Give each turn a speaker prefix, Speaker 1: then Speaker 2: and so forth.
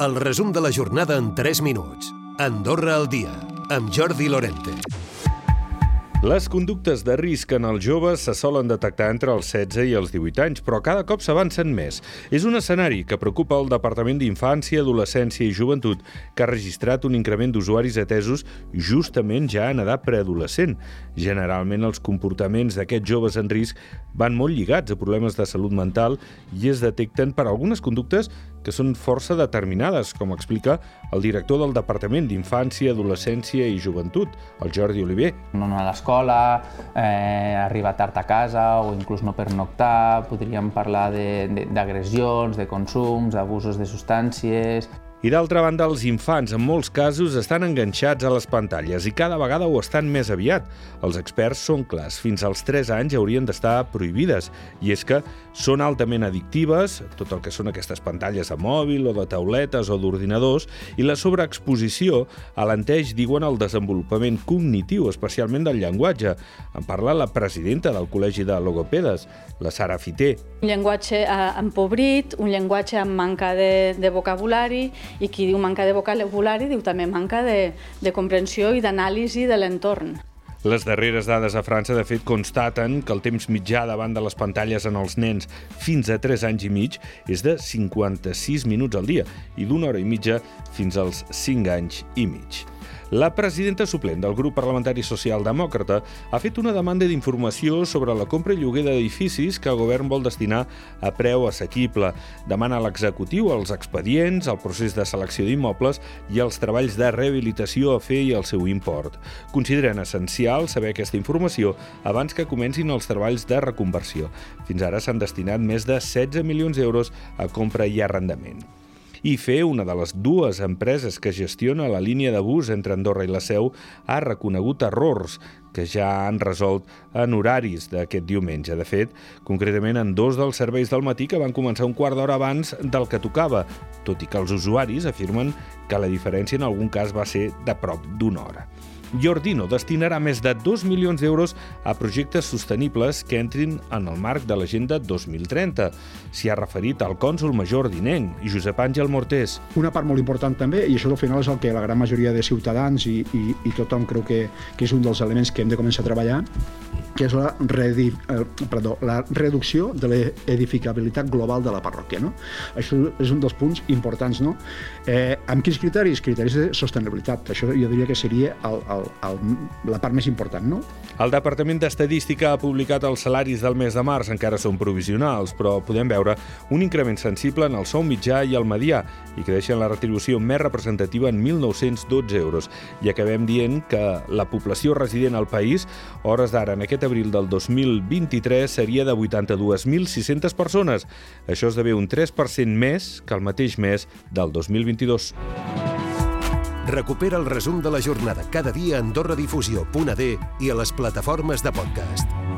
Speaker 1: El resum de la jornada en 3 minuts. Andorra al dia, amb Jordi Lorente.
Speaker 2: Les conductes de risc en els joves se solen detectar entre els 16 i els 18 anys, però cada cop s'avancen més. És un escenari que preocupa el Departament d'Infància, Adolescència i Joventut, que ha registrat un increment d'usuaris atesos justament ja en edat preadolescent. Generalment els comportaments d'aquests joves en risc van molt lligats a problemes de salut mental i es detecten per algunes conductes que són força determinades, com explica el director del Departament d'Infància, Adolescència i Joventut, el Jordi Oliver.
Speaker 3: No anar a l'escola, eh, arribar tard a casa o inclús no pernoctar, podríem parlar d'agressions, de, de, de consums, abusos de substàncies,
Speaker 2: i d'altra banda, els infants, en molts casos, estan enganxats a les pantalles i cada vegada ho estan més aviat. Els experts són clars, fins als 3 anys haurien d'estar prohibides, i és que són altament addictives, tot el que són aquestes pantalles de mòbil o de tauletes o d'ordinadors, i la sobreexposició alenteix, diuen, el desenvolupament cognitiu, especialment del llenguatge. En parla la presidenta del Col·legi de Logopedes, la Sara Fiter.
Speaker 4: Un llenguatge eh, empobrit, un llenguatge amb manca de, de vocabulari, i qui diu manca de vocabulari diu també manca de, de comprensió i d'anàlisi de l'entorn.
Speaker 2: Les darreres dades a França, de fet, constaten que el temps mitjà davant de les pantalles en els nens fins a 3 anys i mig és de 56 minuts al dia i d'una hora i mitja fins als 5 anys i mig. La presidenta suplent del grup parlamentari socialdemòcrata ha fet una demanda d'informació sobre la compra i lloguer d'edificis que el govern vol destinar a preu assequible. Demana a l'executiu els expedients, el procés de selecció d'immobles i els treballs de rehabilitació a fer i el seu import. Consideren essencial saber aquesta informació abans que comencin els treballs de reconversió. Fins ara s'han destinat més de 16 milions d'euros a compra i arrendament. IFE, una de les dues empreses que gestiona la línia de bus entre Andorra i la Seu, ha reconegut errors que ja han resolt en horaris d'aquest diumenge. De fet, concretament en dos dels serveis del matí que van començar un quart d'hora abans del que tocava, tot i que els usuaris afirmen que la diferència en algun cas va ser de prop d'una hora. Jordino destinarà més de 2 milions d'euros a projectes sostenibles que entrin en el marc de l'Agenda 2030. S'hi ha referit al cònsul major dinenc, Josep Àngel Mortés.
Speaker 5: Una part molt important també, i això al final és el que la gran majoria de ciutadans i, i, i tothom creu que, que és un dels elements que hem de començar a treballar, que és la, reedi, eh, perdó, la reducció de l'edificabilitat global de la parròquia. No? Això és un dels punts importants. No? Eh, amb quins criteris? Criteris de sostenibilitat. Això jo diria que seria el, el, el, la part més important. No?
Speaker 2: El Departament d'Estadística ha publicat els salaris del mes de març, encara són provisionals, però podem veure un increment sensible en el sou mitjà i el medià i que deixen la retribució més representativa en 1.912 euros. I acabem dient que la població resident al país, hores d'ara en aquest abril del 2023, seria de 82.600 persones. Això esdevé un 3% més que el mateix mes del 2022.
Speaker 1: Recupera el resum de la jornada cada dia a AndorraDifusió.d i a les plataformes de podcast.